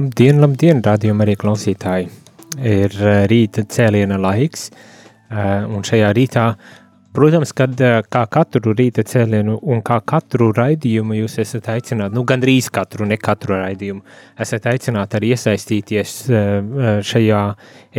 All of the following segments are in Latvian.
Labdien, labdien, rādījumā arī klausītāji. Ir eh, rīta cēliena laiks, eh, un šajā rītā, protams, kad eh, kā katru rīta cēlienu un kā katru raidījumu jūs esat aicināti, nu gandrīz katru, ne katru raidījumu, esat aicināti arī iesaistīties šajā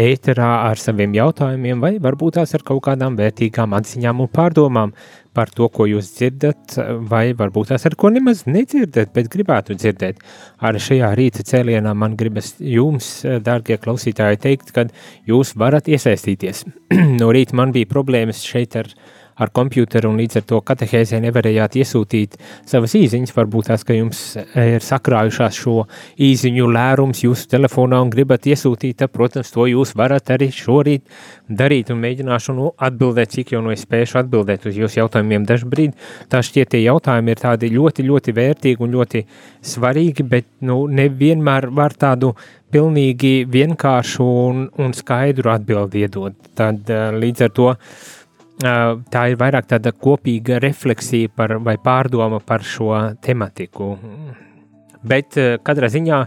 ēterā ar saviem jautājumiem vai varbūt tās ar kaut kādām vērtīgām atziņām un pārdomām par to, ko jūs dzirdat, vai varbūt tās ar ko nemaz nedzirdat, bet gribētu dzirdēt. Arī šajā rīta cēlienā man gribas jums, dārgie klausītāji, teikt, ka jūs varat iesaistīties. no rīta man bija problēmas šeit ar uh, ar komputeru un līdz ar to katehēzē nevarējāt iesūtīt savas īziņas. Varbūt tās, ka jums ir sakrājušās šo īziņu lērums jūsu telefonā un gribat iesūtīt, tad, protams, to jūs varat arī šorīt darīt un mēģināšu nu, atbildēt, cik jau no es spēšu atbildēt uz jūsu jautājumiem dažbrīd. Tā šķiet, tie jautājumi ir tādi ļoti, ļoti vērtīgi un ļoti svarīgi, bet nu, nevienmēr var tādu pilnīgi vienkāršu un, un skaidru atbildi iedot. Tad līdz ar to tā ir vairāk tāda kopīga refleksija par, vai pārdoma par šo tematiku. Bet katrā ziņā,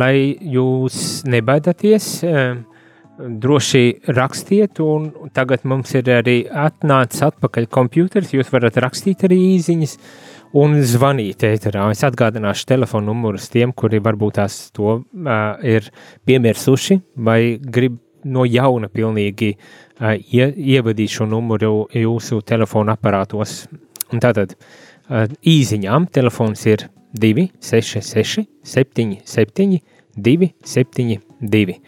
lai jūs nebaidaties, droši rakstiet, un tagad mums ir arī atnācis atpakaļ kompjuters, jūs varat rakstīt arī īziņas un zvanīt ēterā. Es atgādināšu telefonu numurus tiem, kuri varbūt tās to uh, ir piemirsuši vai grib no jauna pilnīgi uh, ie, ievadīt šo numuru jūsu telefona aparātos. Un tātad īziņām telefons ir 266 77 272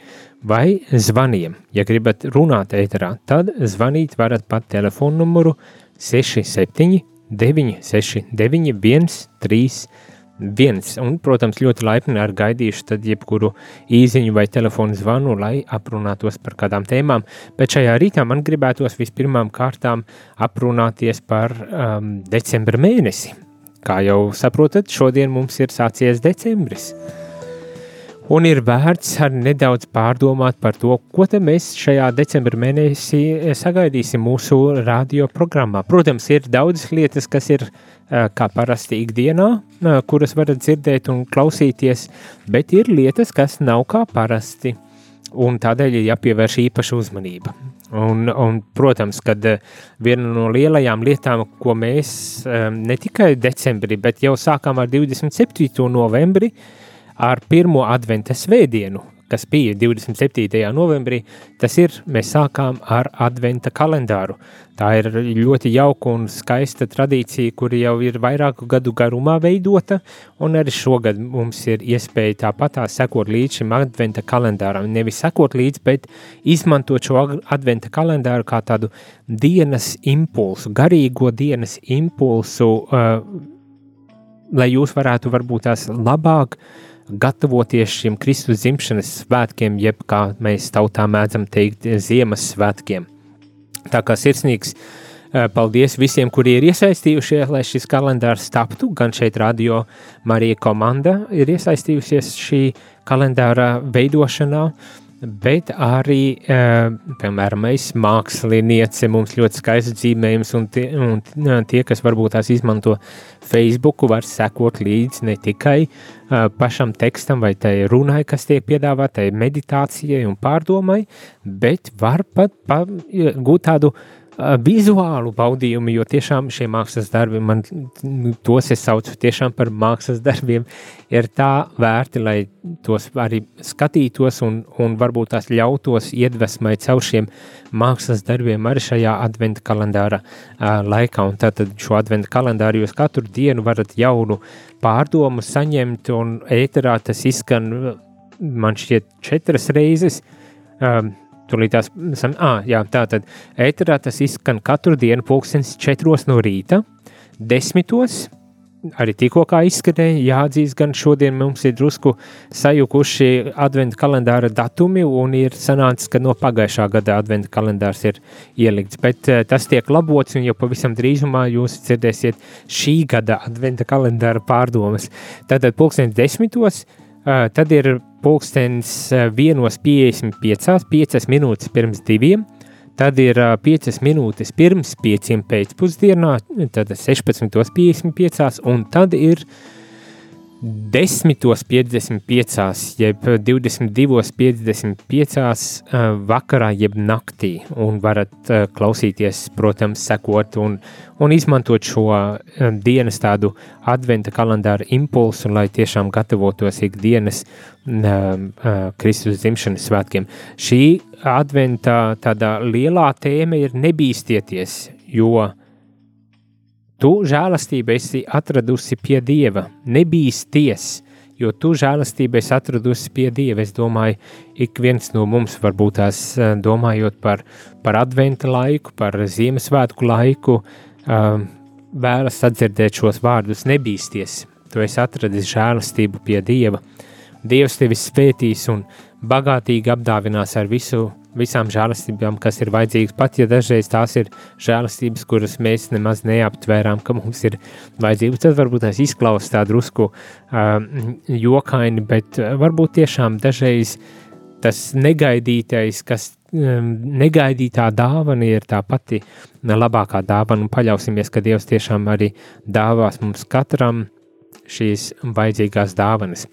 vai zvaniem. Ja gribat runāt ēterā, tad zvanīt varat pa telefonu numuru 67 969 131 viens. Un, protams, ļoti laipni ar gaidīšu tad jebkuru īziņu vai telefonu zvanu, lai aprunātos par kādām tēmām. Bet šajā rītā man gribētos vispirmām kārtām aprunāties par um, decembra mēnesi. Kā jau saprotat, šodien mums ir sācies decembris. Un ir vērts arī nedaudz pārdomāt par to, ko mēs šajā decembra mēnesī sagaidīsim mūsu radio programmā. Protams, ir daudzas lietas, kas ir uh, kā parasti ikdienā, kuras varat dzirdēt un klausīties, bet ir lietas, kas nav kā parasti, un tādēļ ir jāpievērš īpaša uzmanība. Un, un, protams, kad viena no lielajām lietām, ko mēs ne tikai decembrī, bet jau sākām ar 27. novembri, ar pirmo adventa svētdienu, kas bija 27. novembrī, tas ir, mēs sākām ar adventa kalendāru. Tā ir ļoti jauka un skaista tradīcija, kura jau ir vairāku gadu garumā veidota, un arī šogad mums ir iespēja tāpat tā sekot līdz šim adventa kalendāram. Nevis sekot līdz, bet izmantot šo adventa kalendāru kā tādu dienas impulsu, garīgo dienas impulsu, uh, lai jūs varētu varbūt tās labāk uh, gatavoties šiem Kristus dzimšanas svētkiem, jeb kā mēs tautā mēdzam teikt, Ziemassvētkiem. Tā kā sirsnīgs eh, paldies visiem, kuri ir iesaistījušies, lai šis kalendārs taptu. Gan šeit radio Marija komanda ir iesaistījusies šī kalendāra veidošanā, uh, bet arī, uh, piemēram, mēs mākslinieci, mums ļoti skaists dzīmējums, un tie, un tie, kas varbūt tās izmanto Facebook, var sekot līdzi ne tikai uh, pašam tekstam vai tai runai, kas tiek piedāvātai meditācijai un pārdomai, bet var pat pa, gūt tādu vizuālu baudījumu, jo tiešām šie mākslas darbi, man tos es saucu tiešām par mākslas darbiem, ir tā vērti, lai tos arī skatītos un, un varbūt tās ļautos iedvesmai caur šiem mākslas darbiem arī šajā adventa kalendāra uh, laikā. Un tātad šo adventa kalendāru jūs katru dienu varat jaunu pārdomu saņemt un ēterā tas izskan man šķiet četras reizes. Um, Tūlīt tās, ah, jā, tā tad ēterā tas izskan katru dienu pulkstens četros no rīta, desmitos, arī tikko izskanēja, jāatzīst, gan šodien mums ir drusku sajukuši adventa kalendāra datumi un ir sanācis, ka no pagājušā gada adventa kalendārs ir ielikts, bet tas tiek labots un jau pavisam drīzumā jūs dzirdēsiet šī gada adventa kalendāra pārdomas. Tātad pulkstens desmitos, tad ir pulkstenis 1.55, 5 minūtes pirms diviem, tad ir 5 minūtes pirms 5 pēcpusdienā, tad 16.55, un tad ir 10.55, jeb 22.55 vakarā, jeb naktī, un varat klausīties, protams, sekot un, un izmantot šo dienas tādu adventa kalendāra impulsu, lai tiešām gatavotos ikdienas Kristus dzimšanas svētkiem. Šī adventa tādā lielā tēma ir nebīstieties, jo Tu žēlastību esi atradusi pie Dieva, nebīsties, jo tu žēlastību esi atradusi pie Dieva. Es domāju, ik viens no mums varbūt tās domājot par, par adventa laiku, par Ziemassvētku laiku, um, vēlas atdzirdēt šos vārdus nebīsties. Tu esi atradis žēlastību pie Dieva. Dievs tevi svētīs un bagātīgi apdāvinās ar visu visām žēlastībām, kas ir vajadzīgas, pat ja dažreiz tās ir žēlastības, kuras mēs nemaz neaptvērām, ka mums ir vajadzīgas. Tad varbūt tās izklausās tā drusku uh, jokaini, bet varbūt tiešām dažreiz tas negaidītais, kas negaidītā dāvana ir tā pati labākā dāvana, un paļausimies, ka Dievs tiešām arī dāvās mums katram šīs vajadzīgās dāvanas.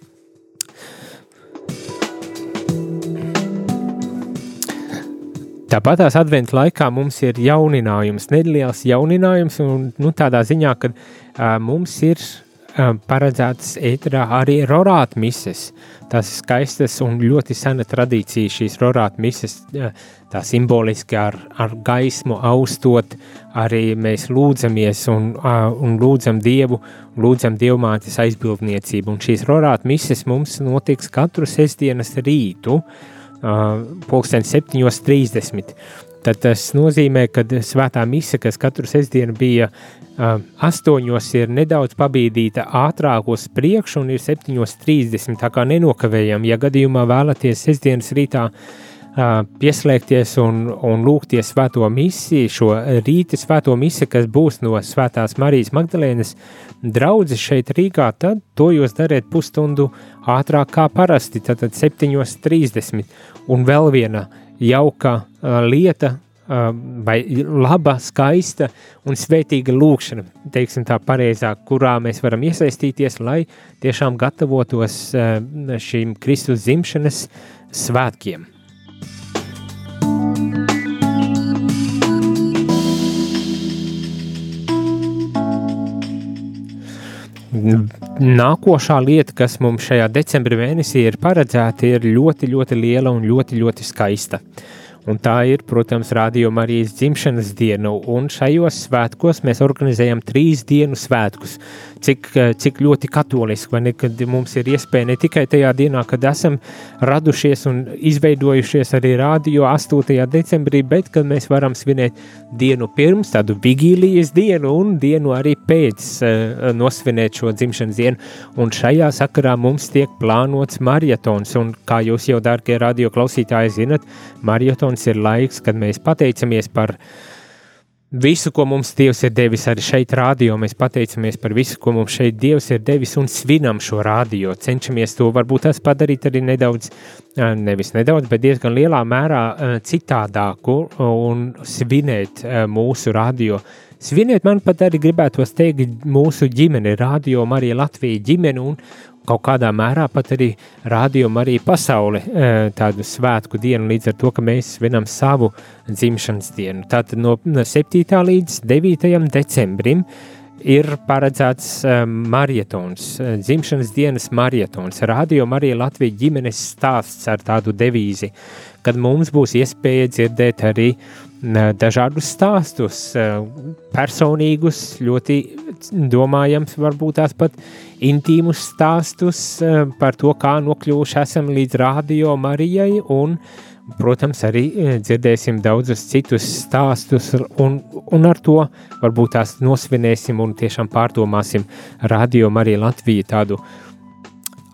Tāpat tās adventu laikā mums ir jauninājums, neliels jauninājums, un nu, tādā ziņā, ka uh, mums ir uh, paredzētas ēterā arī rorāt mises. Tās ir skaistas un ļoti sena tradīcija šīs rorāt mises, uh, tā simboliski ar, ar gaismu austot, arī mēs lūdzamies un, uh, un lūdzam Dievu, lūdzam Dievmātes aizbildniecību, un šīs rorāt mises mums notiks katru sestdienas rītu, uh, pulksten 7.30. Tad tas nozīmē, ka svētā mise, kas katru sestdienu bija astoņos, ir nedaudz pabīdīta ātrāk uz priekšu un ir 7.30. Tā kā nenokavējam, ja gadījumā vēlaties sestdienas rītā uh, pieslēgties un, un lūgties svēto misiju, šo rīta svēto misiju, kas būs no svētās Marijas Magdalēnas draudzes šeit Rīgā, tad to jūs dariet pusstundu ātrāk kā parasti, tātad 7.30. Un vēl viena jauka uh, lieta, uh, vai laba, skaista un svētīga lūkšana, teiksim tā pareizāk, kurā mēs varam iesaistīties, lai tiešām gatavotos uh, šīm Kristus dzimšanas svētkiem. Nākošā lieta, kas mums šajā decembrī mēnesī ir paredzēta, ir ļoti, ļoti liela un ļoti, ļoti skaista. Un tā ir, protams, Radio Marijas dzimšanas diena, un šajos svētkos mēs organizējam trīs dienu svētkus. Cik, cik ļoti katoliski, vai ne, kad mums ir iespēja ne tikai tajā dienā, kad esam radušies un izveidojušies arī radio 8. decembrī, bet kad mēs varam svinēt dienu pirms, tādu vigīlijas dienu un dienu arī pēc uh, nosvinēt šo dzimšanas dienu. Un šajā sakarā mums tiek plānots marietons, un kā jūs jau, dārgie radio klausītāji, zinat, marietons ir laiks, kad mēs pateicamies par visu, ko mums Dievs ir devis arī šeit, rādio. Mēs pateicamies par visu, ko mums šeit Dievs ir devis un svinam šo rādio. Cenšamies to varbūt tas padarīt arī nedaudz, nevis nedaudz, bet diezgan lielā mērā citādāku un svinēt mūsu rādio. Sviniet, man pat arī gribētos teikt, mūsu ģimene, radio Marija Latvija ģimene, un, kaut kādā mērā pat arī rādījuma arī pasauli tādu svētku dienu, līdz ar to, ka mēs svinam savu dzimšanas dienu. Tātad no 7. līdz 9. decembrim ir paredzēts marietons, dzimšanas dienas marietons. Radio Marija Latvija ģimenes stāsts ar tādu devīzi, kad mums būs iespēja dzirdēt arī dažādus stāstus, personīgus, ļoti domājams, varbūt tās pat intīmus stāstus par to, kā nokļuvuši esam līdz radio Marijai un, protams, arī dzirdēsim daudzus citus stāstus un, un ar to varbūt tās nosvinēsim un tiešām pārdomāsim radio Marija Latvija tādu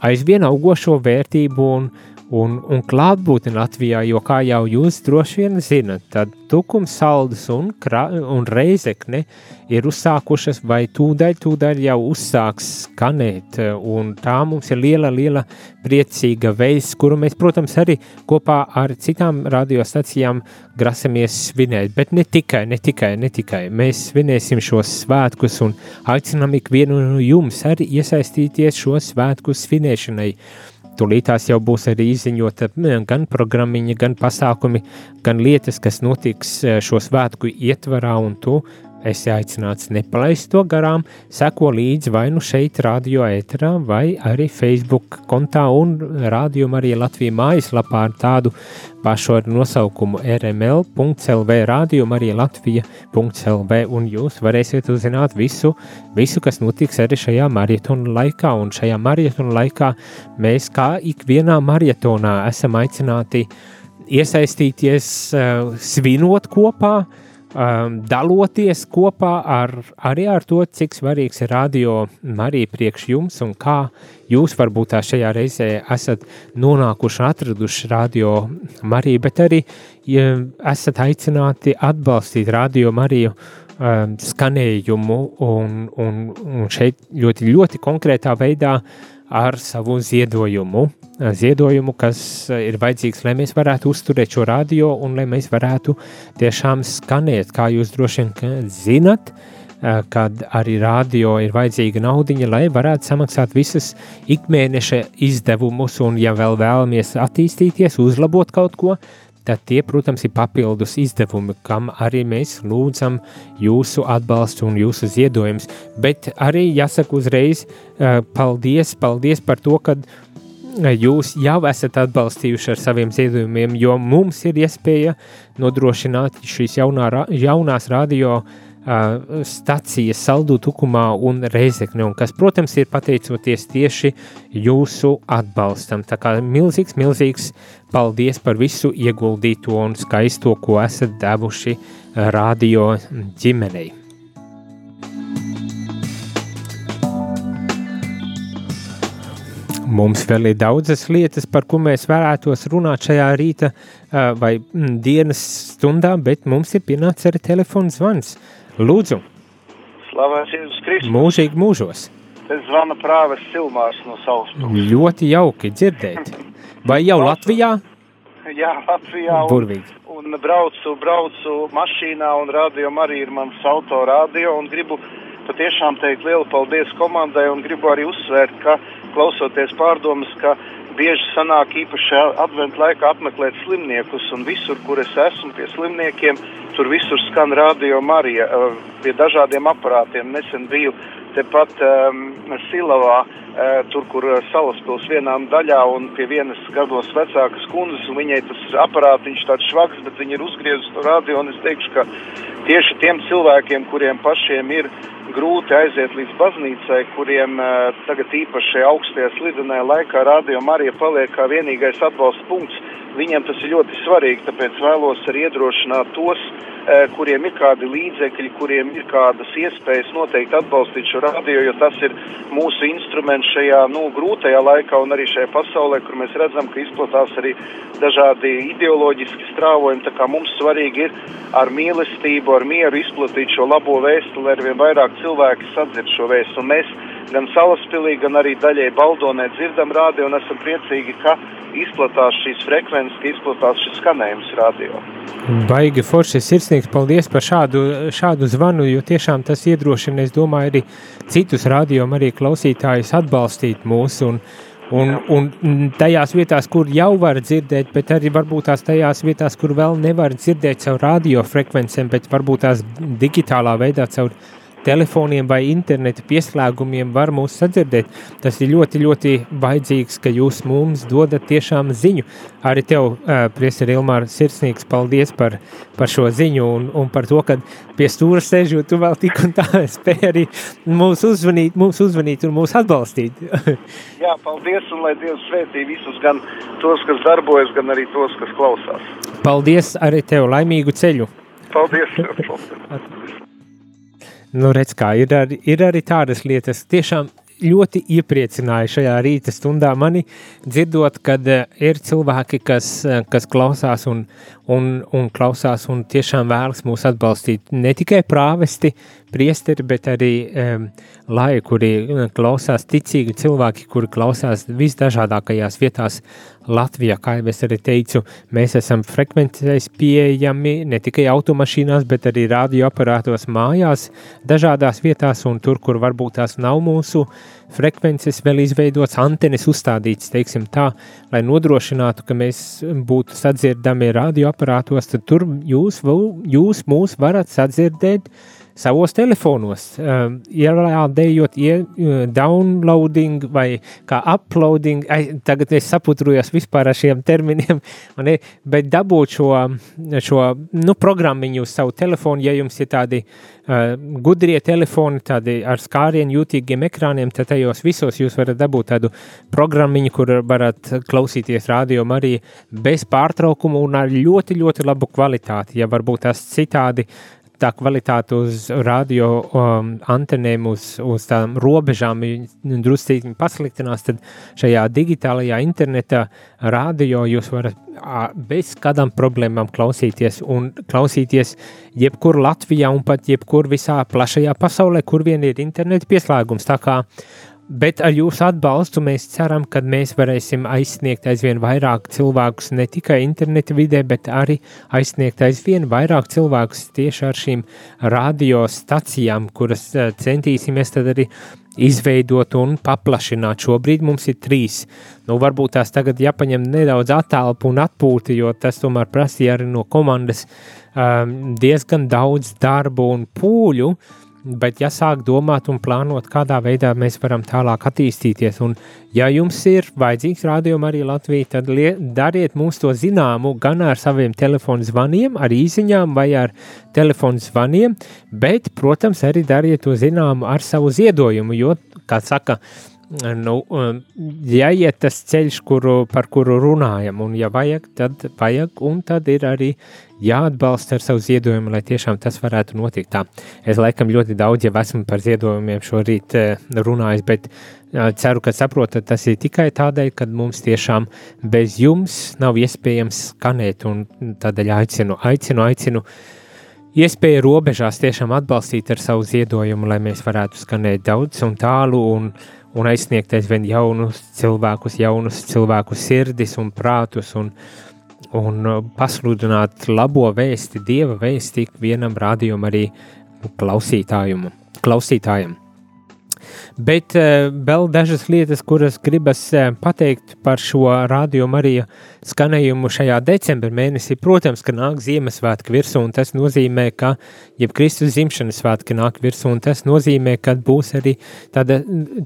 aizvien augošo vērtību un, un, un klātbūtni Latvijā, jo, kā jau jūs droši vien zinat, tad tukums saldus un, krā, un reizekne ir uzsākušas vai tūdaļ, tūdaļ jau uzsāks skanēt, un tā mums ir liela, liela priecīga veids, kuru mēs, protams, arī kopā ar citām radiostacijām grasamies svinēt, bet ne tikai, ne tikai, ne tikai. Mēs svinēsim šos svētkus un aicinām ikvienu no jums arī iesaistīties šo svētku svinēšanai. Tūlītās jau būs arī izziņota gan programmiņa, gan pasākumi, gan lietas, kas notiks eh, šo svētku ietvarā, un tu esi aicināts nepalaist to garām, seko līdzi vai nu šeit, radio ēterā, vai arī Facebook kontā un rādījumā arī Latvijas mājaslapā ar tādu pašu ar nosaukumu rml.lv, rādījumā arī Latvija.lv, un jūs varēsiet uzzināt visu, visu, kas notiks arī šajā maratona laikā, un šajā maratona laikā mēs kā ikvienā maratonā esam aicināti iesaistīties, uh, svinot kopā, uh, um, daloties kopā ar, arī ar to, cik svarīgs ir radio arī priekš jums un kā jūs varbūt tā šajā reizē esat nonākuši atraduši radio Mariju, bet arī ja esat aicināti atbalstīt radio Mariju um, skanējumu un, un, un šeit ļoti, ļoti konkrētā veidā ar savu ziedojumu ziedojumu, kas ir vajadzīgs, lai mēs varētu uzturēt šo radio un lai mēs varētu tiešām skanēt, kā jūs droši vien zinat, kad arī radio ir vajadzīga naudiņa, lai varētu samaksāt visas ikmēneša izdevumus, un ja vēl vēlamies attīstīties, uzlabot kaut ko, tad tie, protams, ir papildus izdevumi, kam arī mēs lūdzam jūsu atbalstu un jūsu ziedojumus. Bet arī jāsaka uzreiz, paldies, paldies par to, ka jūs jau esat atbalstījuši ar saviem ziedojumiem, jo mums ir iespēja nodrošināt šīs jaunā, jaunās radio uh, stacijas Saldu Tukumā un Reizekne, un kas, protams, ir pateicoties tieši jūsu atbalstam. Tā kā milzīgs, milzīgs paldies par visu ieguldīto un skaisto, ko esat devuši radio ģimenei. Mums vēl ir daudzas lietas, par ko mēs varētos runāt šajā rīta vai dienas stundā, bet mums ir pienācis arī telefons zvans. Lūdzu! Slavēs Jēzus Kristus! Mūžīgi mūžos! Es zvanu prāves Silmārs no savas puses. Ļoti jauki dzirdēt. Vai jau Latvijā? Jā, Latvijā. Un, Burvīgi. Un braucu, braucu mašīnā un radio arī ir mans auto radio un gribu patiešām teikt lielu paldies komandai un gribu arī uzsvērt, ka klausoties pārdomas, ka bieži sanāk īpaši adventu laikā apmeklēt slimniekus un visur, kur es esmu pie slimniekiem, tur visur skan radio Marija pie dažādiem aparātiem. Nesen biju tepat um, Silavā, uh, tur, kur salaspils vienā daļā un pie vienas gados vecākas kundzes, un viņai tas aparātiņš tāds švaks, bet viņi ir uzgriezis to radio, un es teikšu, ka tieši tiem cilvēkiem, kuriem pašiem ir grūti aiziet līdz baznīcai, kuriem uh, tagad īpaši augstajā slidenē laikā radio Marija paliek kā vienīgais atbalsta punkts. Viņiem tas ir ļoti svarīgi, tāpēc vēlos arī iedrošināt tos, uh, kuriem ir kādi līdzekļi, kuriem ir kādas iespējas noteikti atbalstīt šo radio, jo tas ir mūsu instruments šajā nu, grūtajā laikā un arī šajā pasaulē, kur mēs redzam, ka izplatās arī dažādi ideoloģiski strāvojumi. Tā kā mums svarīgi ir ar mīlestību, ar mieru izplatīt šo labo vēstu, lai arvien vairāk cilvēki sadzird šo vēstu. Un mēs gan Salaspilī, gan arī daļai Baldonē dzirdam radio un esam priecīgi, ka izplatās šīs frekvences, ka izplatās šis skanējums radio. Baigi forši sirsnīgs. Paldies par šādu, šādu zvanu, jo tiešām tas iedrošina, es domāju, arī citus radiom arī klausītājus atbalstīt mūs un, un, un tajās vietās, kur jau var dzirdēt, bet arī varbūt tās tajās vietās, kur vēl nevar dzirdēt caur radiofrekvencēm, bet varbūt tās digitālā veidā caur telefoniem vai interneta pieslēgumiem var mūs sadzirdēt. Tas ir ļoti, ļoti vajadzīgs, ka jūs mums dodat tiešām ziņu. Arī tev, uh, Priester Ilmār, sirsnīgs paldies par, par šo ziņu un, un par to, ka pie stūra sēžot, tu vēl tik un tā spēj arī mūs uzvanīt, mūs uzvanīt un mūs atbalstīt. Jā, paldies un lai Dievs svētī visus, gan tos, kas darbojas, gan arī tos, kas klausās. Paldies arī tev, laimīgu ceļu! Paldies! Nu, redz, kā ir, ar, ir arī tādas lietas, tiešām ļoti iepriecināja šajā rīta stundā mani dzirdot, kad uh, ir cilvēki, kas, uh, kas klausās un, un, un klausās un tiešām vēlas mūs atbalstīt. Ne tikai prāvesti, priesteri, bet arī um, lai, kuri klausās ticīgi cilvēki, kuri klausās visdažādākajās vietās Latvijā, kā jau es arī teicu, mēs esam frekvencēs pieejami ne tikai automašīnās, bet arī radioaparātos mājās, dažādās vietās, un tur, kur varbūt tās nav mūsu frekvences, vēl izveidots antenes uzstādīts, teiksim tā, lai nodrošinātu, ka mēs būtu sadzirdami radioaparātos, tad tur jūs, jūs mūs varat sadzirdēt savos telefonos, um, ielādējot, ie, uh, downloading vai kā uploading, ai, tagad es saputrujos vispār ar šiem terminiem, ne, bet dabūt šo, šo nu, programmiņu uz savu telefonu, ja jums ir tādi uh, gudrie telefoni, tādi ar skārienu jūtīgiem ekrāniem, tad tajos visos jūs varat dabūt tādu programmiņu, kur varat klausīties radio arī bez pārtraukuma un ar ļoti, ļoti labu kvalitāti, ja varbūt tas citādi tā kvalitāte uz radio um, antenēm, uz, uz tām robežām druscīgi pasliktinās, tad šajā digitālajā interneta radio jūs varat bez kādām problēmām klausīties un klausīties jebkur Latvijā un pat jebkur visā plašajā pasaulē, kur vien ir interneta pieslēgums. Tā kā Bet ar jūsu atbalstu mēs ceram, ka mēs varēsim aizsniegt aizvien vairāk cilvēkus ne tikai interneta vidē, bet arī aizsniegt aizvien vairāk cilvēkus tieši ar šīm radiostacijām, kuras eh, centīsimies tad arī izveidot un paplašināt. Šobrīd mums ir trīs. Nu, varbūt tās tagad jāpaņem nedaudz attālpu un atpūti, jo tas tomēr prasīja arī no komandas um, diezgan daudz darbu un pūļu. Uh, bet ja sāk domāt un plānot, kādā veidā mēs varam tālāk attīstīties, un ja jums ir vajadzīgs rādījums arī Latvijā, tad dariet mums to zināmu gan ar saviem telefonu zvaniem, ar īsiņām vai ar telefonu zvaniem, bet, protams, arī dariet to zināmu ar savu ziedojumu, jo, kā saka, nu, jāiet tas ceļš, kuru, par kuru runājam, un ja vajag, tad vajag, un tad ir arī jāatbalsta ar savu ziedojumu, lai tiešām tas varētu notikt. Tā. Es laikam ļoti daudz jau esmu par ziedojumiem šorīt eh, runājis, bet eh, ceru, ka saprotat, tas ir tikai tādēļ, ka mums tiešām bez jums nav iespējams skanēt, un tādēļ aicinu, aicinu, aicinu. Iespēja robežās tiešām atbalstīt ar savu ziedojumu, lai mēs varētu skanēt daudz un tālu un, un aizsniegt aizvien jaunus cilvēkus, jaunus cilvēku sirdis un prātus un, un uh, pasludināt labo vēsti, dieva vēsti ikvienam rādījumam, arī klausītājam. klausītājam. Bet uh, vēl dažas lietas, kuras gribas uh, pateikt par šo rādījumu arī skanējumu šajā decembra mēnesī. Protams, ka nāk Ziemassvētku virsū, un tas nozīmē, ka jeb Kristus zimšanas svētki nāk virsū, un tas nozīmē, ka būs arī tāda,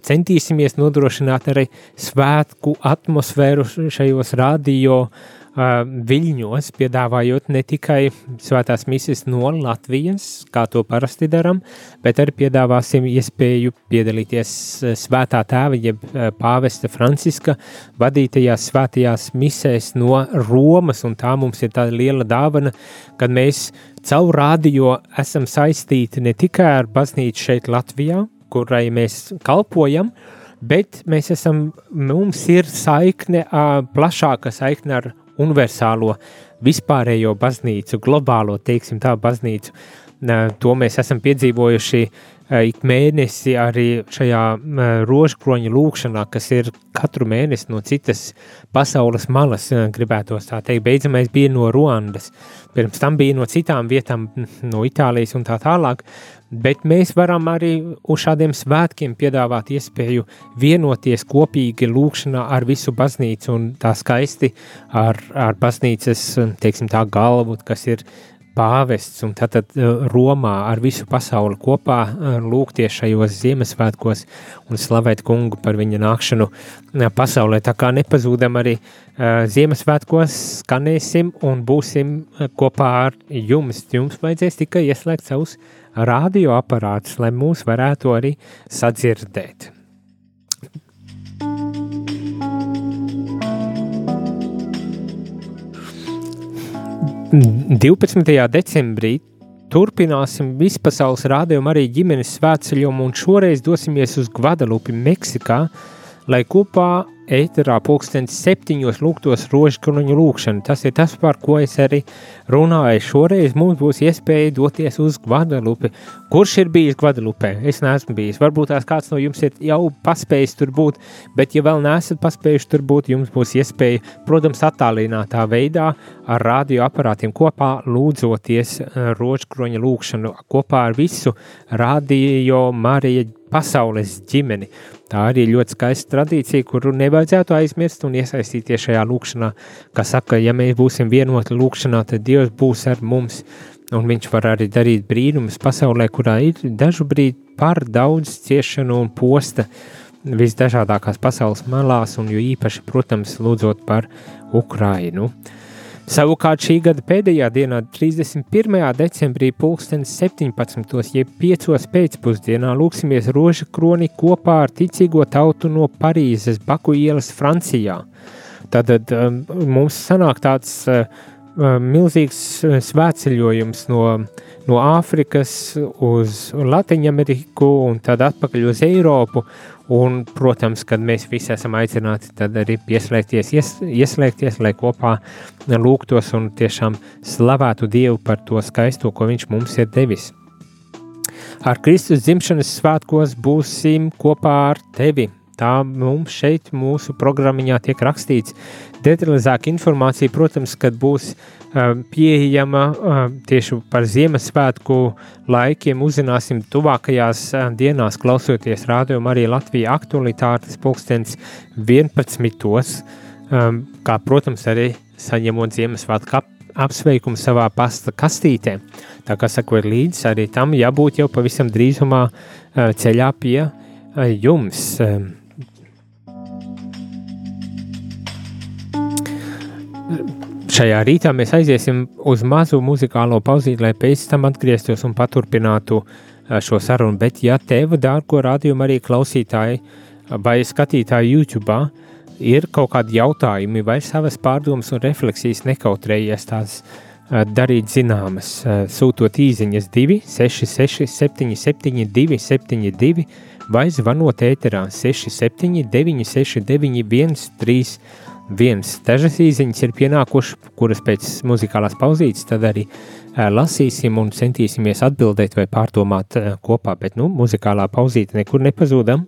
centīsimies nodrošināt arī svētku atmosfēru šajos uh, viļņos, piedāvājot ne tikai svētās misijas no Latvijas, kā to parasti darām, bet arī piedāvāsim iespēju piedalīties svētā tēva, jeb pāvesta Franciska vadītajās svētajās misēs no Romas, un tā mums ir tāda liela dāvana, kad mēs caur radio esam saistīti ne tikai ar baznīcu šeit Latvijā, kurai mēs kalpojam, bet mēs esam, mums ir saikne, plašāka saikne ar universālo, vispārējo baznīcu, globālo, teiksim tā, baznīcu. To mēs esam piedzīvojuši ik mēnesi arī šajā rožkroņa lūkšanā, kas ir katru mēnesi no citas pasaules malas, gribētos tā teikt. Beidzamais bija no Ruandas, pirms tam bija no citām vietām, no Itālijas un tā tālāk, bet mēs varam arī uz šādiem svētkiem piedāvāt iespēju vienoties kopīgi lūkšanā ar visu baznīcu un tā skaisti ar, ar baznīcas, teiksim tā galvu, kas ir pāvests un tad Romā ar visu pasauli kopā lūgties šajos Ziemassvētkos un slavēt kungu par viņa nākšanu pasaulē. Tā kā nepazūdam arī Ziemassvētkos skanēsim un būsim kopā ar jums. Jums vajadzēs tikai ieslēgt savus radioaparātus, lai mūs varētu arī sadzirdēt. 12. decembrī turpināsim vispasaules rādījumu arī ģimenes svētceļojumu un šoreiz dosimies uz Gvadalupi, Meksikā, lai kopā ēterā pulkstens septiņos lūgtos rožkruņu lūkšanu. Tas ir tas, par ko es arī runāju. Šoreiz mums būs iespēja doties uz Guadalupi. Kurš ir bijis Guadalupē? Es neesmu bijis. Varbūt tās kāds no jums ir jau paspējis tur būt, bet ja vēl neesat paspējuši tur būt, jums būs iespēja, protams, attālinātā veidā ar radioaparātiem kopā lūdzoties eh, rožkruņa lūkšanu kopā ar visu radio Marija pasaules ģimeni. Tā arī ir ļoti skaista tradīcija, kuru nevajadzētu aizmirst un iesaistīties šajā lūkšanā. Kā saka, ja mēs būsim vienoti lūkšanā, tad Dievs būs ar mums, un Viņš var arī darīt brīnumus pasaulē, kurā ir dažu brīdi par daudz ciešanu un posta visdažādākās pasaules malās, un jo īpaši, protams, lūdzot par Ukrainu. Savukārt šī gada pēdējā dienā, 31. decembrī, 2017. jeb 5. pēcpusdienā, lūksimies roža kroni kopā ar ticīgo tautu no Parīzes, Baku ielas, Francijā. Tad um, mums sanāk tāds uh, milzīgs svētceļojums no, no Āfrikas uz Latviju-Ameriku un tad atpakaļ uz Eiropu. Un, protams, kad mēs visi esam aicināti, arī pieslēgties, ies, ieslēgties, lai kopā lūgtos un tiešām slavētu Dievu par to skaisto, ko Viņš mums ir devis. Ar Kristus dzimšanas svētkos būsim kopā ar tevi. Tā mums šeit, mūsu programmā, tiek rakstīts. Detalizēta informācija, protams, kad būs Um, pieejama um, tieši par Ziemassvētku laikiem. Uzzināsim tuvākajās um, dienās, klausoties rādījumu arī Latvijas aktualitātes pulkstens 11. Kā, protams, arī saņemot Ziemassvētku apsveikumu savā pasta kastītē. Tā kā sakot līdzi, arī tam jābūt jau pavisam drīzumā uh, ceļā pie uh, jums. Šajā rītā mēs aiziesim uz mazu muzikālo pauzīti, lai pēc tam atgrieztos un paturpinātu šo sarunu. Bet, ja tev, dārgo rādījumu arī klausītāji vai skatītāji YouTube, ir kaut kādi jautājumi vai savas pārdomas un refleksijas nekautrējies tās darīt zināmas, sūtot īsiņas 266, 77, 272 vai zvanot ēterā 67, 969, 131 viens dažas īziņas ir pienākušas, kuras pēc muzikālās pauzītes tad arī lasīsim un centīsimies atbildēt vai pārdomāt kopā, bet nu, muzikālā pauzīte nekur nepazūdam.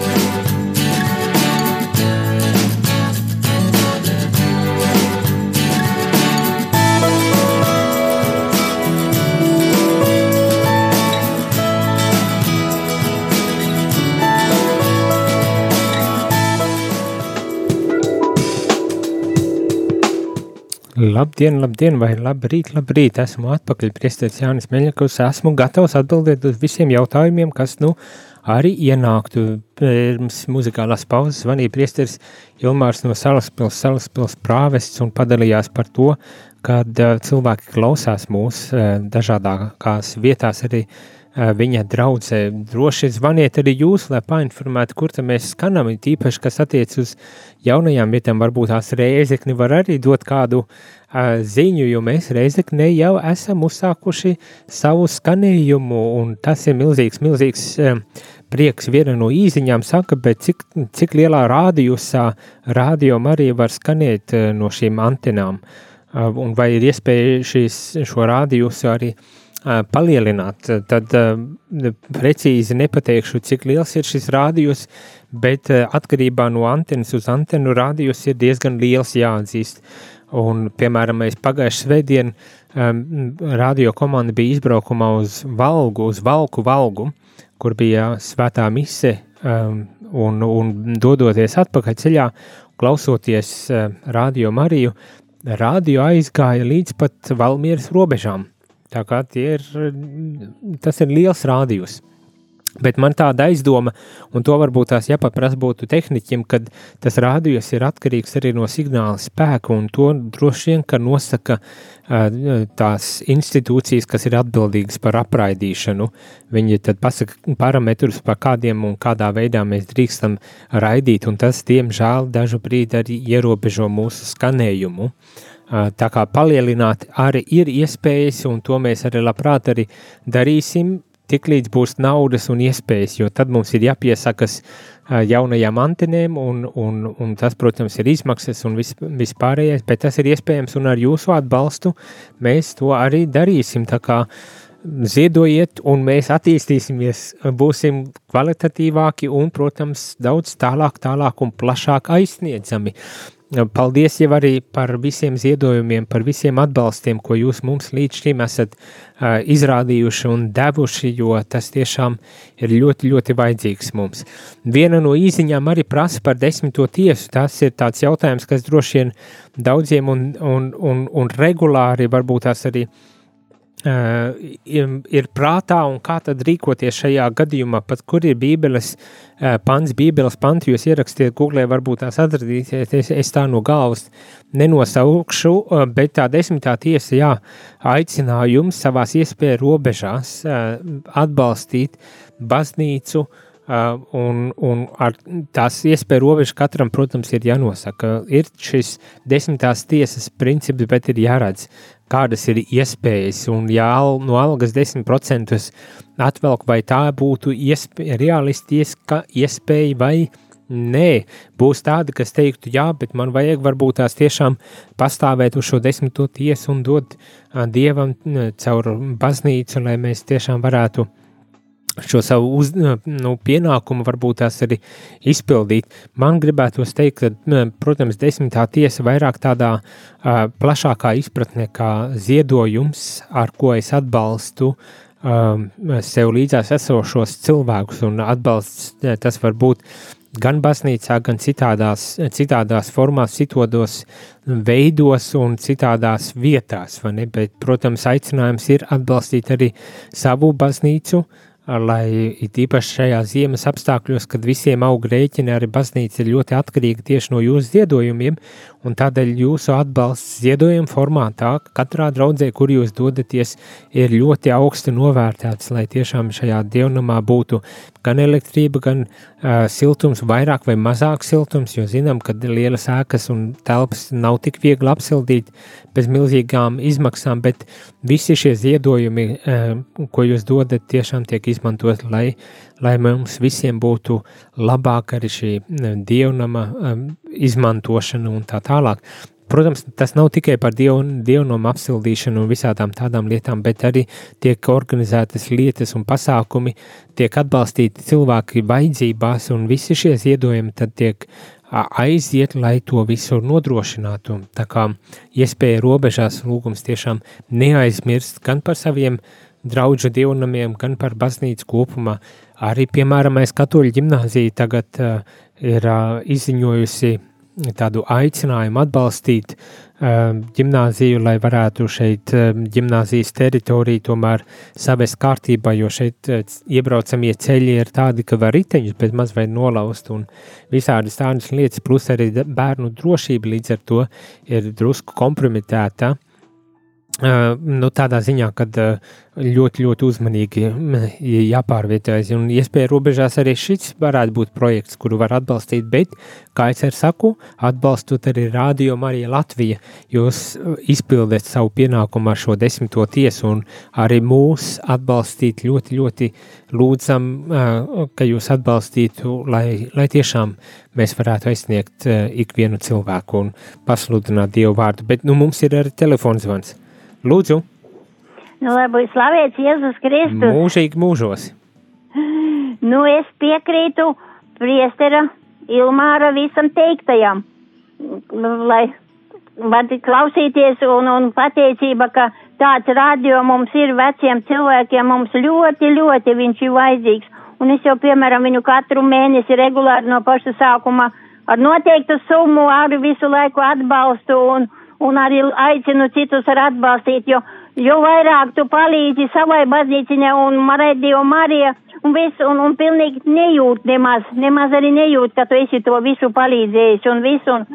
Labdien, labdien, vai labrīt, labrīt. Esmu atpakaļ, priesteris Jānis Meļakovs. Esmu gatavs atbildēt uz visiem jautājumiem, kas nu arī ienāktu pirms muzikālās pauzes. Zvanīja priesteris Ilmārs no Salaspils, Salaspils prāvests un padalījās par to, kad uh, cilvēki klausās mūs uh, dažādākās vietās arī uh, viņa draudzē. Droši zvaniet arī jūs, lai painformētu, kur tam mēs skanam, tīpaši, kas attiec uz jaunajām vietām, varbūt tās reizekni var arī dot kādu uh, ziņu, jo mēs reizeknē jau esam uzsākuši savu skanējumu, un tas ir milzīgs, milzīgs uh, prieks. Viena no īziņām saka, bet cik, cik lielā rādījusā rādījum arī var skanēt uh, no šīm antenām, uh, un vai ir iespēja šīs, šo rādījusu arī uh, palielināt, tad precīzi nepateikšu, cik liels ir šis rādījus, bet atkarībā no antenas uz antenu rādījus ir diezgan liels jāatzīst. Un, piemēram, mēs pagājušajā svētdien um, radio komanda bija izbraukumā uz Valgu, uz Valku Valgu, kur bija svētā mise, um, un, un dodoties atpakaļ ceļā, klausoties uh, radio Mariju, radio aizgāja līdz pat Valmieras robežām. Tā kā ir, tas ir liels rādījums. Bet man tāda aizdoma, un to varbūt tās jāpaprasa būtu tehniķiem, kad tas rādījums ir atkarīgs arī no signāla spēka, un to droši vien, ka nosaka tās institūcijas, kas ir atbildīgas par apraidīšanu. Viņi tad pasaka parametrus, par kādiem un kādā veidā mēs drīkstam raidīt, un tas, diemžēl, dažu brīdi arī ierobežo mūsu skanējumu. Uh, Tā kā palielināt arī ir iespējas, un to mēs arī labprāt arī darīsim, tik līdz būs naudas un iespējas, jo tad mums ir jāpiesakas jaunajām antenēm, un, un, un tas, protams, ir izmaksas un vis, vispārējais, bet tas ir iespējams, un ar jūsu atbalstu mēs to arī darīsim. Tā kā ziedojiet, un mēs attīstīsimies, būsim kvalitatīvāki un, protams, daudz tālāk, tālāk un plašāk aizsniedzami. Paldies jau arī par visiem ziedojumiem, par visiem atbalstiem, ko jūs mums līdz šim esat uh, izrādījuši un devuši, jo tas tiešām ir ļoti, ļoti vajadzīgs mums. Viena no īziņām arī prasa par desmito tiesu. Tas ir tāds jautājums, kas droši vien daudziem un, un, un, un regulāri varbūt tās arī uh, ir prātā un kā tad rīkoties šajā gadījumā, pat kur ir bībeles uh, pants, bībeles panti, jūs ierakstiet googlē, varbūt tās atradīsiet, es, es tā no galvas nenosaukšu, uh, bet tā desmitā tiesa, jā, aicināja jums savās iespēja robežās atbalstīt baznīcu, un, un ar tās iespēju robežu katram, protams, ir jānosaka. Ir šis desmitās tiesas princips, bet ir jāredz, kādas ir iespējas, un ja al, no algas 10% atvelk, vai tā būtu iespēja, realistiska iespēja vai nē, būs tādi, kas teiktu, jā, bet man vajag varbūt tās tiešām pastāvēt uz šo desmito tiesu un dot Dievam caur baznīcu, lai mēs tiešām varētu šo savu uz, nu, pienākumu varbūt tās arī izpildīt. Man gribētos teikt, ka, protams, desmitā tiesa vairāk tādā uh, plašākā izpratnē kā ziedojums, ar ko es atbalstu um, sev līdzās esošos cilvēkus, un atbalsts tas var būt gan baznīcā, gan citādās, citādās formās, citādos veidos un citādās vietās? Bet, protams, aicinājums ir atbalstīt arī savu baznīcu, uh, lai it īpaši šajā ziemas apstākļos, kad visiem aug rēķini, arī baznīca ir ļoti atkarīga tieši no jūsu ziedojumiem, un tādēļ jūsu atbalsts ziedojuma formātā katrā draudzē, kur jūs dodaties, ir ļoti augsti novērtēts, lai tiešām šajā dievnamā būtu gan elektrība, gan uh, siltums, vairāk vai mazāk siltums, jo zinām, ka lielas ēkas un telpas nav tik viegli apsildīt bez milzīgām izmaksām, bet visi šie ziedojumi, uh, ko jūs dodat, tiešām tiek izmantot, lai, lai mums visiem būtu labāk arī šī dievnama um, izmantošana un tā tālāk. Protams, tas nav tikai par diev, dievnumu apsildīšanu un visādām tādām lietām, bet arī tiek organizētas lietas un pasākumi, tiek atbalstīti cilvēki vajadzībās, un visi šie ziedojumi tad tiek aiziet, lai to visu nodrošinātu. Tā kā iespēja robežās lūgums tiešām neaizmirst gan par saviem draugu dievnamiem, gan par baznīcu kopumā. Arī, piemēram, mēs katoļu ģimnāzija tagad uh, ir uh, izziņojusi tādu aicinājumu atbalstīt uh, ģimnāziju, lai varētu šeit uh, ģimnāzijas teritoriju tomēr savest kārtībā, jo šeit uh, iebraucamie ceļi ir tādi, ka var riteņus bez maz vai nolaust un visādas tādas lietas, plus arī bērnu drošība līdz ar to ir drusku kompromitēta. Uh, nu, tādā ziņā, ka ļoti, ļoti uzmanīgi jāpārvietojas. Un iespēja robežās arī šis varētu būt projekts, kuru var atbalstīt, bet, kā es arī saku, atbalstot arī Rādio Marija Latvija, jūs izpildat savu pienākumu ar šo desmito tiesu un arī mūs atbalstīt ļoti, ļoti lūdzam, ka jūs atbalstītu, lai, lai tiešām mēs varētu aizsniegt ikvienu cilvēku un pasludināt Dievu vārdu. Bet, nu, mums ir arī telefons. Lūdzu! Nu, lai būtu slavēts Jēzus Kristus. Mūžīgi mūžos. Nu, es piekrītu priestera Ilmāra visam teiktajam, lai klausīties un, un pateicība, ka tāds radio mums ir veciem cilvēkiem, mums ļoti, ļoti viņš ir vajadzīgs. Un es jau, piemēram, viņu katru mēnesi regulāri no paša sākuma ar noteiktu summu, ar visu laiku atbalstu un, un arī aicinu citus ar atbalstīt, jo, jo vairāk tu palīdzi savai baznīciņai un Marediju Marija un visu, un, un pilnīgi nejūt nemaz, nemaz arī nejūt, ka tu esi to visu palīdzējis un visu, un,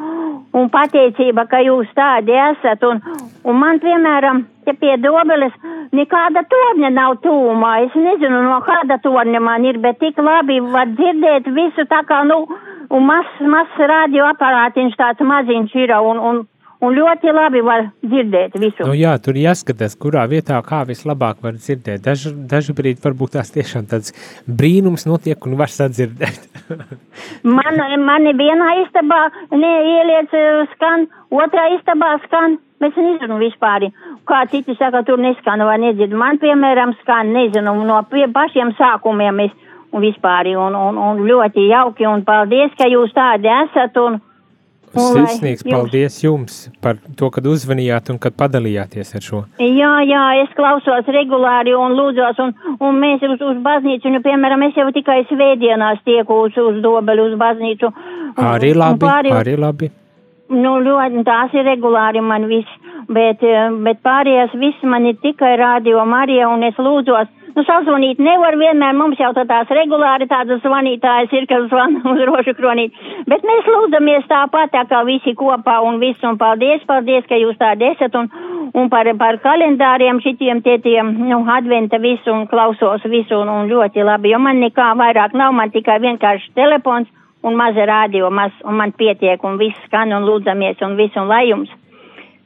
un pateicība, ka jūs tādi esat, un, un man, piemēram, te pie dobeles nekāda torņa nav tūmā, es nezinu, no kāda torņa man ir, bet tik labi var dzirdēt visu tā kā, nu, un mazs, mazs radioaparātiņš tāds maziņš ir, un, un un ļoti labi var dzirdēt visu. Nu, jā, tur jāskatās, kurā vietā kā vislabāk var dzirdēt. Daž, dažbrīd varbūt tās tiešām tāds brīnums notiek un var sadzirdēt. man, mani vienā istabā neieliec eh, skan, otrā istabā skan. Mēs nezinu vispār, kā citi saka, tur neskan vai nedzird. Man, piemēram, skan, nezinu, no pie pašiem sākumiem es un vispār, un, un, un ļoti jauki, un paldies, ka jūs tādi esat, un, Sirsnīgs paldies jums par to, kad uzvanījāt un kad padalījāties ar šo. Jā, jā, es klausos regulāri un lūdzos, un, un mēs uz, uz baznīcu, nu, piemēram, es jau tikai svētdienās tieku uz, uz dobeli uz baznīcu. Un, arī labi, pārī, arī labi. Nu, ļoti, tās ir regulāri man viss, bet, bet pārējās viss man ir tikai radio Marija, un es lūdzos, Nu, sazvanīt nevar vienmēr, mums jau tās regulāri tādas zvanītājas ir, kas zvana uz rožu kronīt, bet mēs lūdzamies tāpat, tā kā visi kopā un viss, un paldies, paldies, ka jūs tādi esat, un, un par, par kalendāriem šitiem tietiem, nu, adventa visu, un klausos visu, un, un ļoti labi, jo man nekā vairāk nav, man tikai vienkārši telefons un maza rādio, maz, un man pietiek, un viss skan, un lūdzamies, un viss, un lai jums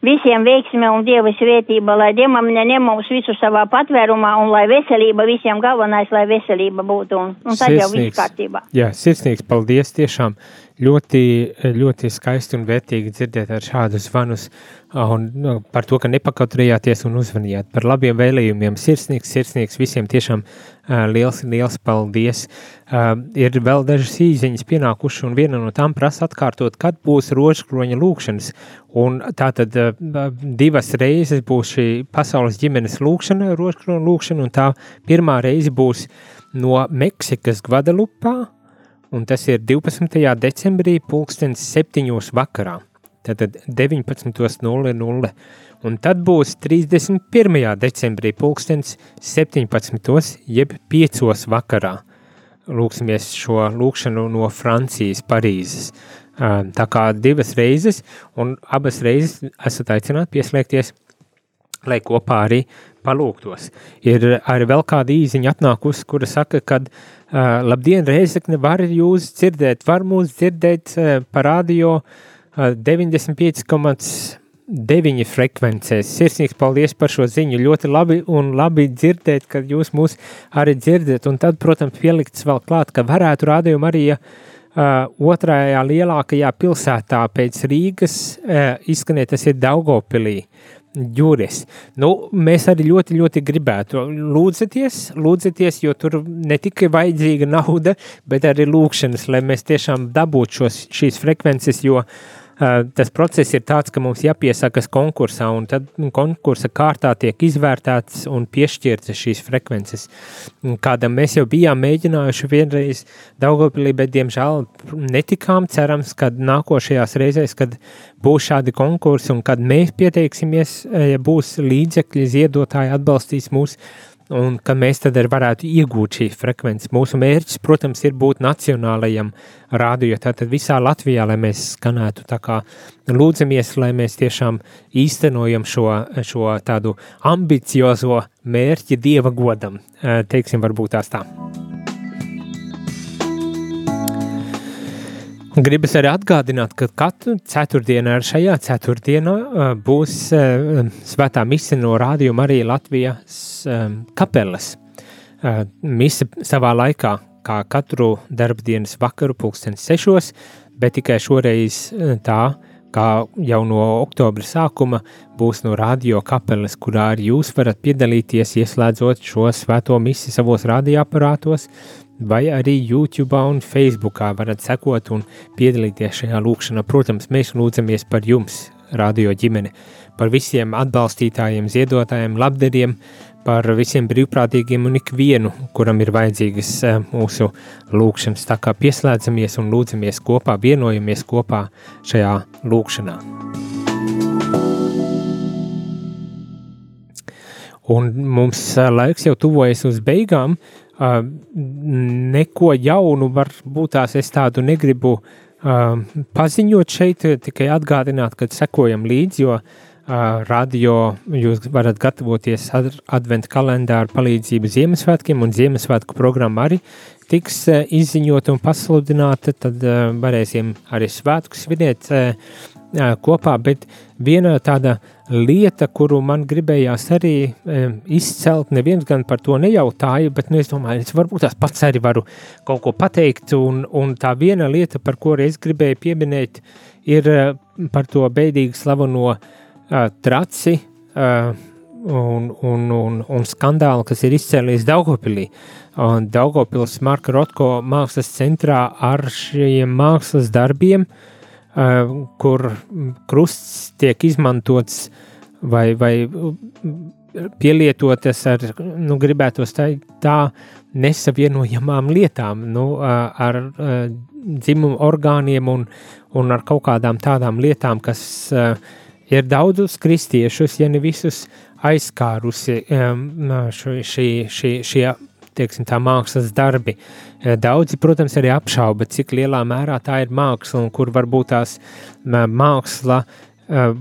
visiem veiksme un dieva svētība, lai dievam neņem mums visu savā patvērumā un lai veselība visiem galvenais, lai veselība būtu un, un tad jau viss kārtībā. Jā, sirsnīgs paldies tiešām ļoti, ļoti skaisti un vērtīgi dzirdēt ar šādu zvanus un nu, par to, ka nepakautrējāties un uzvanījāt par labiem vēlējumiem. Sirsnīgs, sirsnīgs visiem tiešām uh, liels, liels paldies. Uh, ir vēl dažas īziņas pienākušas un viena no tām prasa atkārtot, kad būs rožkroņa lūkšanas. Un tā tad uh, divas reizes būs šī pasaules ģimenes lūkšana, rožkroņa lūkšana, un tā pirmā reize būs no Meksikas Gvadalupā, un tas ir 12. decembrī pulkstens septiņos vakarā. tātad 19.00. Un tad būs 31. decembrī pulkstens 17. jeb 5. vakarā. Lūksimies šo lūkšanu no Francijas, Parīzes. Tā kā divas reizes, un abas reizes esat aicināti pieslēgties, lai kopā arī palūgtos. Ir arī vēl kāda īziņa atnākusi, kura saka, ka uh, labdien, Reizekne, var jūs dzirdēt, var mūs dzirdēt uh, pa radio uh, 95,9 frekvencēs. Sirsnīgs paldies par šo ziņu, ļoti labi un labi dzirdēt, kad jūs mūs arī dzirdat, un tad, protams, pielikts vēl klāt, ka varētu rādījumu arī, ja Uh, otrajā lielākajā pilsētā pēc Rīgas uh, izskanēt, tas ir Daugopilī. Jūris. Nu, mēs arī ļoti, ļoti gribētu. Lūdzieties, lūdzieties, jo tur ne tikai vajadzīga nauda, bet arī lūkšanas, lai mēs tiešām dabūtu šos, šīs frekvences, jo uh, tas process ir tāds, ka mums jāpiesakas konkursā, un tad konkursa kārtā tiek izvērtētas un piešķirtas šīs frekvences. Kādam mēs jau bijām mēģinājuši vienreiz Daugavpilī, bet diemžēl netikām cerams, kad nākošajās reizēs, kad būs šādi konkursi un kad mēs pieteiksimies, ja būs līdzekļi, ziedotāji atbalstīs mūsu un ka mēs tad arī varētu iegūt šīs frekvences. Mūsu mērķis, protams, ir būt nacionālajam rādio, tātad visā Latvijā, lai mēs skanētu tā kā lūdzamies, lai mēs tiešām īstenojam šo, šo tādu ambiciozo mērķi Dieva godam, teiksim, varbūt tās tā. Gribas arī atgādināt, ka katru ceturtdienu ar šajā ceturtdienā būs svētā mise no Rādio Marija Latvijas kapelas. Mise savā laikā, kā katru darbdienas vakaru pulkstens sešos, bet tikai šoreiz tā, kā jau no oktobra sākuma būs no radio kapelas, kurā arī jūs varat piedalīties, ieslēdzot šo svēto misi savos radioaparātos, vai arī YouTube un Facebook varat sekot un piedalīties šajā lūkšanā. Protams, mēs lūdzamies par jums, radio ģimene, par visiem atbalstītājiem, ziedotājiem, labdariem, par visiem brīvprātīgiem un ikvienu, kuram ir vajadzīgas eh, mūsu lūkšanas. Tā kā pieslēdzamies un lūdzamies kopā, vienojamies kopā šajā lūkšanā. Un mums eh, laiks jau tuvojas uz beigām, uh, neko jaunu varbūt tās es tādu negribu uh, paziņot šeit, tikai atgādināt, ka sekojam līdzi, jo uh, radio jūs varat gatavoties ad, adventu kalendāru palīdzību Ziemassvētkiem un Ziemassvētku programma arī tiks uh, izziņota un pasludināta, tad uh, varēsim arī svētku svinēt uh, kopā, bet viena tāda lieta, kuru man gribējās arī izcelt, neviens gan par to nejautāja, bet nu, es domāju, es varbūt tās pats arī varu kaut ko pateikt, un, un tā viena lieta, par ko es gribēju pieminēt, ir par to beidīgi slaveno traci un, un, un, un skandālu, kas ir izcēlies Daugopilī. Daugopils Marka Rotko mākslas centrā ar šiem mākslas darbiem uh, kur krusts tiek izmantots vai, vai pielietotas ar, nu, gribētos tā, tā nesavienojamām lietām, nu, eh, ar eh, dzimumu orgāniem un, un ar kaut kādām tādām lietām, kas ir daudzus kristiešus, ja ne visus aizskārusi šī, šī, šie teiksim, tā mākslas darbi. Eh, daudzi, protams, arī apšauba, cik lielā mērā tā ir māksla un kur varbūt tās māksla. Uh,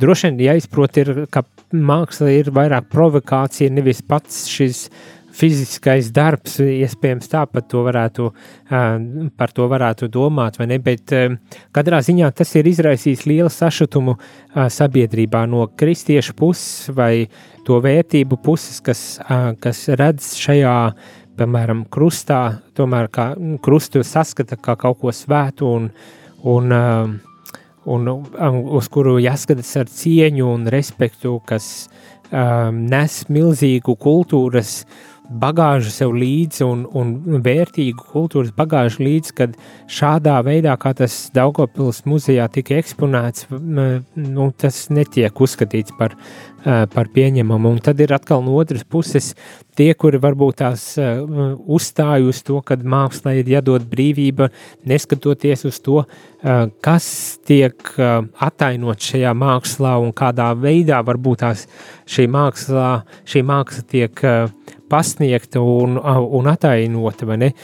droši vien jāizprot, ir, ka māksla ir vairāk provokācija, nevis pats šis fiziskais darbs, iespējams, tā par to varētu, uh, par to varētu domāt, vai ne, bet uh, katrā ziņā tas ir izraisījis lielu sašutumu sabiedrībā no kristiešu puses vai to vērtību puses, kas, kas redz šajā, piemēram, krustā, tomēr kā krustu saskata kā kaut ko svētu un, un, un uz kuru jāskatās ar cieņu un respektu, kas um, nes milzīgu kultūras bagāžu sev līdzi un, un vērtīgu kultūras bagāžu līdzi, kad šādā veidā, kā tas Daugopils muzejā tika eksponēts, nu, tas netiek uzskatīts par, par pieņemamu. Un tad ir atkal no otras puses tie, kuri varbūt tās uzstāj uz to, ka mākslā ir jādod brīvība, neskatoties uz to, kas tiek atainot šajā mākslā un kādā veidā varbūt tās šī māksla, šī māksla tiek pasniegta un, un ne?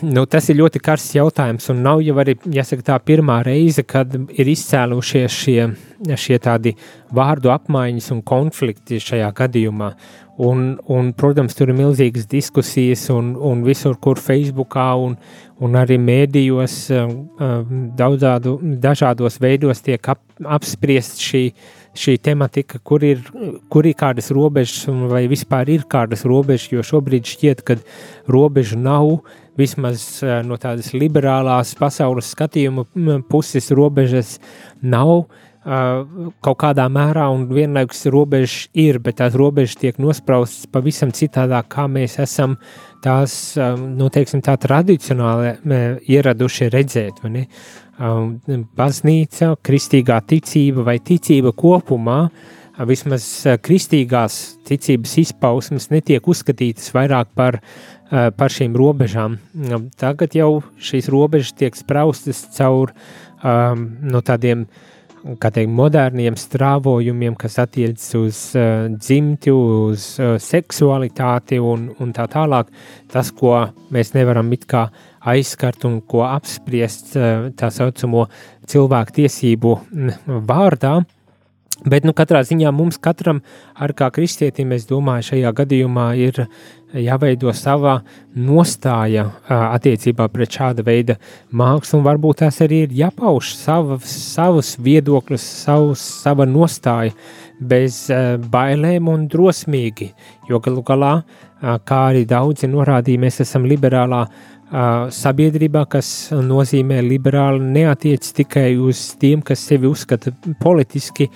Nu, tas ir ļoti karsts jautājums, un nav jau arī, jāsaka, tā pirmā reize, kad ir izcēlušies šie, šie tādi vārdu apmaiņas un konflikti šajā gadījumā. Un, un, protams, tur ir milzīgas diskusijas, un, un visur, kur Facebookā un, un arī mēdījos, um, um, daudzādu, dažādos veidos tiek ap, apspriest šī, šī tematika, kur ir, kur ir kādas robežas, vai vispār ir kādas robežas, jo šobrīd šķiet, ka robežu nav, vismaz uh, no tādas liberālās pasaules skatījuma puses robežas nav kaut kādā mērā, un vienlaikus robežas ir, bet tās robežas tiek nospraustas pavisam citādāk, kā mēs esam tās, nu, teiksim, tā tradicionāli ieraduši redzēt. Baznīca, kristīgā ticība vai ticība kopumā, vismaz kristīgās ticības izpausmes netiek uzskatītas vairāk par, par šīm robežām. Tagad jau šīs robežas tiek spraustas caur um, no tādiem uh, kā teikt, moderniem strāvojumiem, kas attiecas uz uh, dzimti, uz uh, seksualitāti un, un tā tālāk. Tas, ko mēs nevaram it kā aizskart un ko apspriest uh, tā saucamo cilvēku tiesību vārdā. Bet, nu, katrā ziņā mums katram, ar kā kristietim, es domāju, šajā gadījumā ir jāveido sava nostāja attiecībā pret šāda veida mākslu, un varbūt tās arī ir jāpauž savas, savus viedokļus, savus, sava nostāja bez bailēm un drosmīgi, jo galu galā, kā arī daudzi norādīja, mēs esam liberālā sabiedrībā, kas nozīmē liberāli neatiec tikai uz tiem, kas sevi uzskata politiski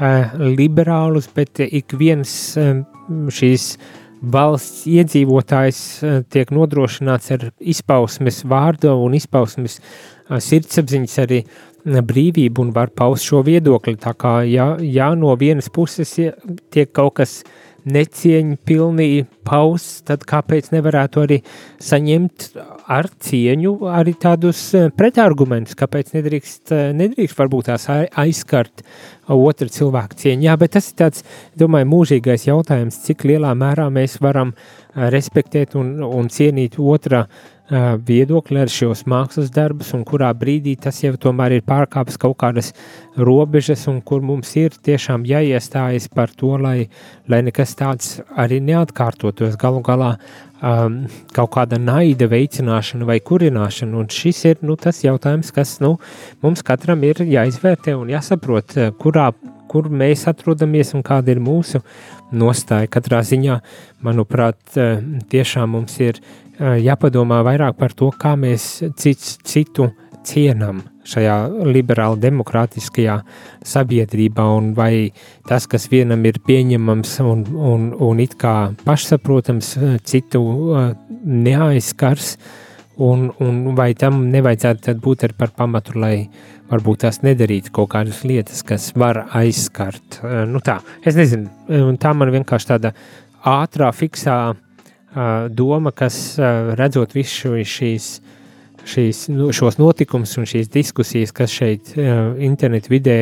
liberālus, bet ik viens šīs uh, valsts iedzīvotājs eh, tiek nodrošināts ar izpausmes vārdu un izpausmes eh, sirdsapziņas arī eh, brīvību un var paust šo viedokli. Tā kā, ja, ja no vienas puses tiek kaut kas necieņu pilnīgi pausts, tad kāpēc nevarētu arī saņemt ar cieņu arī tādus pretargumentus, kāpēc nedrīkst, nedrīkst varbūt tās aizskart otra cilvēka cieņu. Jā, bet tas ir tāds, domāju, mūžīgais jautājums, cik lielā mērā mēs varam respektēt un, un cienīt otra viedokli ar šos mākslas darbus, un kurā brīdī tas jau tomēr ir pārkāpis kaut kādas robežas, un kur mums ir tiešām jāiestājas par to, lai, lai nekas tāds arī neatkārtotos. Galu galā um, kaut kāda naida veicināšana vai kurināšana. Un šis ir nu, tas jautājums, kas nu, mums katram ir jāizvērtē un jāsaprot, kurā, kur mēs atrodamies un kāda ir mūsu nostāja. Katrā ziņā, manuprāt, tiešām mums ir jāpadomā vairāk par to, kā mēs cits, citu cienam šajā liberāli demokrātiskajā sabiedrībā, un vai tas, kas vienam ir pieņemams un, un, un it kā pašsaprotams, citu uh, neaizskars, un, un vai tam nevajadzētu būt arī par pamatu, lai varbūt tās nedarītu kaut kādas lietas, kas var aizskart. Nu tā, es nezinu, tā man vienkārši tāda ātrā, fiksā doma, kas redzot visu šīs šīs, nu, šos notikumus un šīs diskusijas, kas šeit uh, internetu vidē,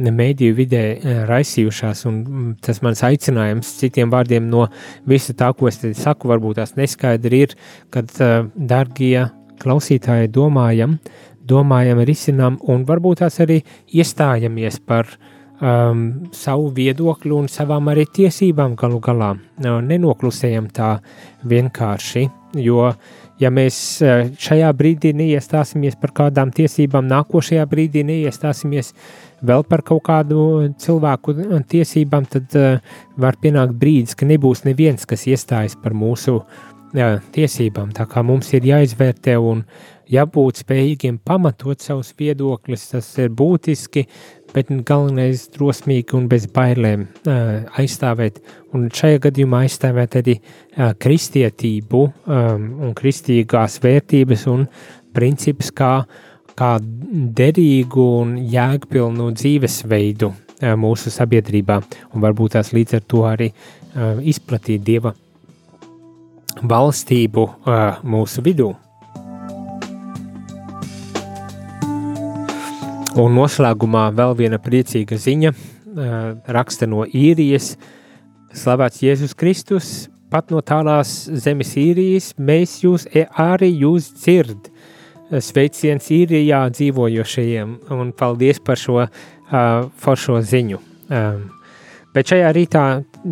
mēdīju vidē uh, raisījušās, un mm, tas mans aicinājums citiem vārdiem no visa tā, ko es te saku, varbūt tās neskaidri ir, kad, uh, dargie klausītāji, domājam, domājam, risinām un varbūt tās arī iestājamies par um, savu viedokli un savām arī tiesībām galu galā. Uh, nenoklusējam tā vienkārši, jo uh, ja mēs eh, šajā brīdī neiestāsimies par kādām tiesībām, nākošajā brīdī neiestāsimies vēl par kaut kādu cilvēku tiesībām, tad uh, var pienākt brīdis, ka nebūs neviens, kas iestājas par mūsu uh, tiesībām. Tā kā mums ir jāizvērtē un jābūt spējīgiem pamatot savus viedokļus, tas ir būtiski, bet galvenais drosmīgi un bez bailēm aizstāvēt, un šajā gadījumā aizstāvēt arī kristietību un kristīgās vērtības un principus kā, kā derīgu un jēgpilnu dzīvesveidu mūsu sabiedrībā, un varbūt tās līdz ar to arī izplatīt Dieva valstību mūsu vidū. Un noslēgumā vēl viena priecīga ziņa, raksta no īrijas. Slavēts Jēzus Kristus, pat no tālās zemes īrijas, mēs jūs e, arī jūs dzird. Sveiciens īrijā dzīvojošajiem un paldies par šo uh, foršo ziņu. Um, bet šajā rītā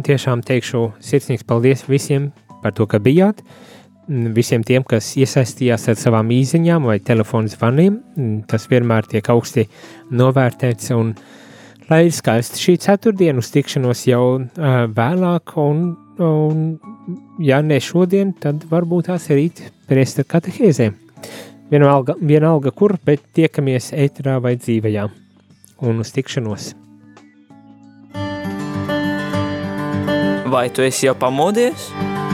tiešām teikšu sirsnīgs paldies visiem par to, ka bijāt. Uh, visiem tiem, kas iesaistījās ar savām īsiņām vai telefonu zvaniem. Tas vienmēr tiek augsti novērtēts. Un, lai ir skaisti šī ceturtdiena, uz tikšanos jau uh, vēlāk, un, un, ja ne šodien, tad varbūt tās ir rīt pēc katehēzēm. Vienalga, vienalga, kur, bet tiekamies ētrā vai dzīvajā. Un uz tikšanos! Vai tu esi jau pamodies?